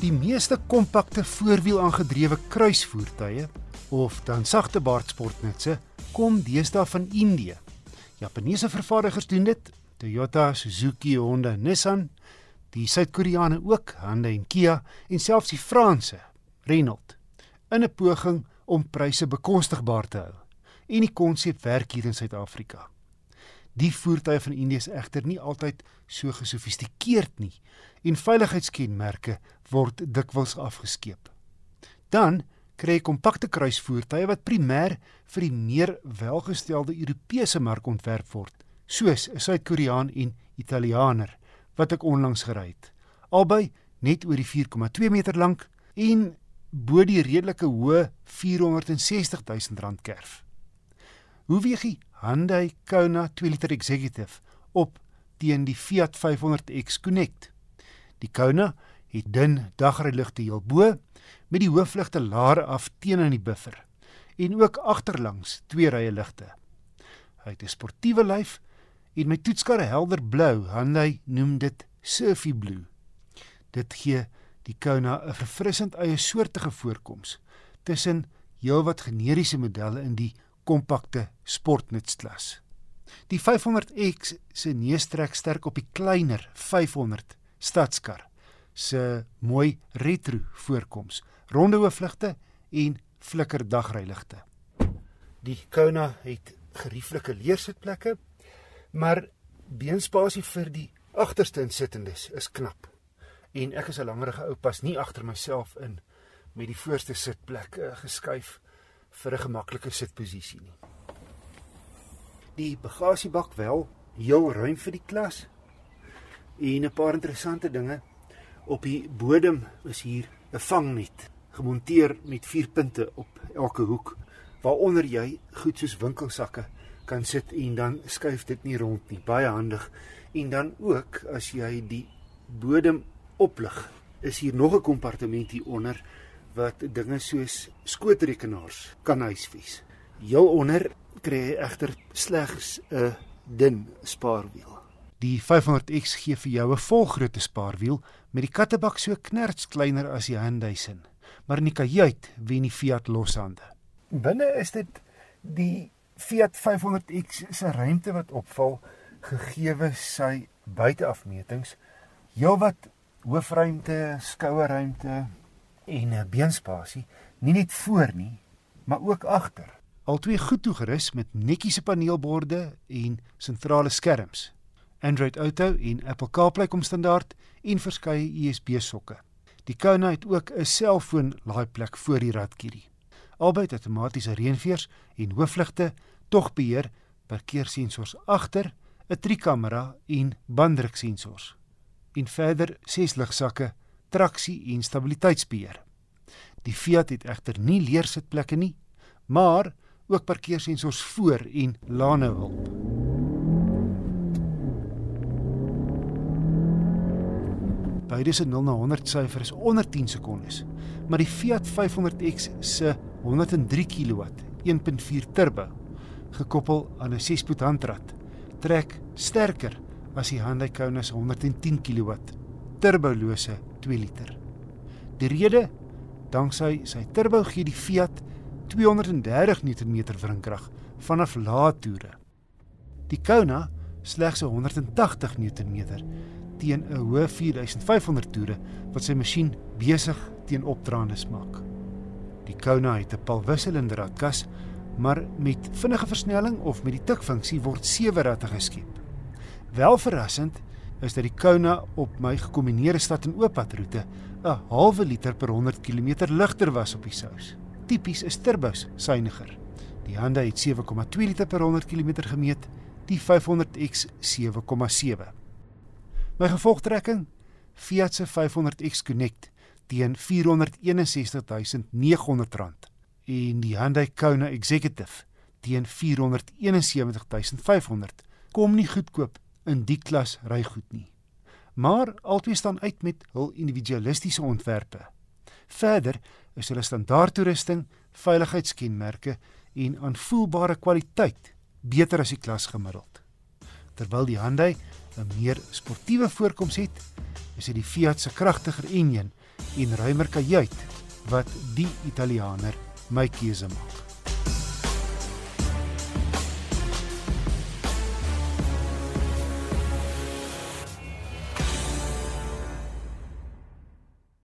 Die meeste kompakte voorwiel-aangedrewe kruisvoertuie of dan sagte baardsportnutse kom deesdae van Indië. Japaneese vervaardigers doen dit, Toyota, Suzuki, Honda, Nissan, die Suid-Koreane ook, Hyundai en Kia en selfs die Franse, Renault, in 'n poging om pryse bekostigbaar te hou. En die konsep werk hier in Suid-Afrika. Die voertuie van Indië is egter nie altyd so gesofistikeerd nie en veiligheidskenmerke word dikwels afgeskeep. Dan kry jy kompakte kruisvoertuie wat primêr vir die meer welgestelde Europese mark ontwerp word, soos 'n Suid-Koreaan en Italianer wat ek onlangs gery het. Albei net oor die 4,2 meter lank en bo die redelike hoë 460 000 rand kerf. Hoe weeg die Hyundai Kona 2 liter Executive op teen die Fiat 500X Connect? Die Kona het dun dagryligte heel bo met die hoofligte laer af teen in die buffer en ook agterlangs twee rye ligte. Hy het 'n sportiewe lyf en my toetskar helder blou, Hyundai noem dit surfy blue. Dit gee die Kona 'n verfrissend eie soortige voorkoms tussen heelwat generiese modelle in die kompakte sportnutsklas. Die 500X se neustrek sterk op die kleiner 500 stadskar se mooi retro voorkoms, ronde hoofligte en flikker dagryligte. Die Kona het gerieflike leersitplekke, maar beenspasie vir die agterste insittendes is knap. En ek is 'n langerige ou pas nie agter myself in met die voorste sitplek uh, geskuif vir 'n gemaklike sitposisie nie. Die bagasiebak wel heel ruim vir die klas. En 'n paar interessante dinge op die bodem is hier 'n vangnet gemonteer met vier punte op elke hoek waaronder jy goed soos winkelsakke kan sit en dan skuif dit nie rond nie baie handig en dan ook as jy die bodem oplig is hier nog 'n kompartement hier onder wat dinge soos skootrekenaars kan huisves heel onder kry jy egter slegs 'n dun spaarwiel die 500X gee vir jou 'n volgrootte spaarwiel met die kattebak so knerts kleiner as die Hyundai se maar in die kajuit wen die Fiat loshande. Binne is dit die Fiat 500X se ruimte wat opval gegeewe sy buiteafmetings. Heelwat hoofruimte, skouerruimte en 'n beenspasie, nie net voor nie, maar ook agter. Albei goed toegerus met netjiese paneelborde en sentrale skerms. Android Auto en Apple CarPlay kom standaard en verskeie USB sokke. Die Kona het ook 'n selfoon laaiplek voor die radkierie. Albei het outomatiese reënveers en hoofligte, tog beheer, parkeersensors agter, 'n trikamera en banddruksensors. En verder ses ligsakke, traksie en stabiliteitsbeheer. Die Fiat het egter nie leersitplekke nie, maar ook parkeersensors voor en lane hulp. Beide se 0 na 100 syfer is onder 10 sekondes. Maar die Fiat 500X se 103 kW 1.4 turbo gekoppel aan 'n 6-spoed handrat trek sterker as die Hyundai Kona se 110 kW turbolose 2 liter. Die rede danksy sy turbo gee die Fiat 230 Nm wrinkrag vanaf lae toere. Die Kona slegs 180 Nm teen 'n hoë 4500 toere wat sy masjien besig teen opdraandes maak. Die Kona het 'n palwisselende ratkas, maar met vinnige versnelling of met die tikfunksie word sewe ratte geskep. Wel verrassend is dat die Kona op my gekombineerde stad en ooppadroete 'n halwe liter per 100 km ligter was op die sous. Tipies is turbos suiwiger. Die Hyundai het 7,2 liter per 100 km gemeet, die 500X 7,7. My gevolgtrekking Fiat se 500X Connect teen R461900 en die Hyundai Kona Executive teen R471500 kom nie goedkoop in die klas rygoed nie. Maar albei staan uit met hul individualistiese ontwerpe. Verder is hulle standaardtoerusting, veiligheidskenmerke en aanvoelbare kwaliteit beter as die klas gemiddeld. Terwyl die Hyundai 'n meer sportiewe voorkoms het, is dit die Fiat se kragtiger enjin en ruimer kajuit wat die Italianer my keuse maak.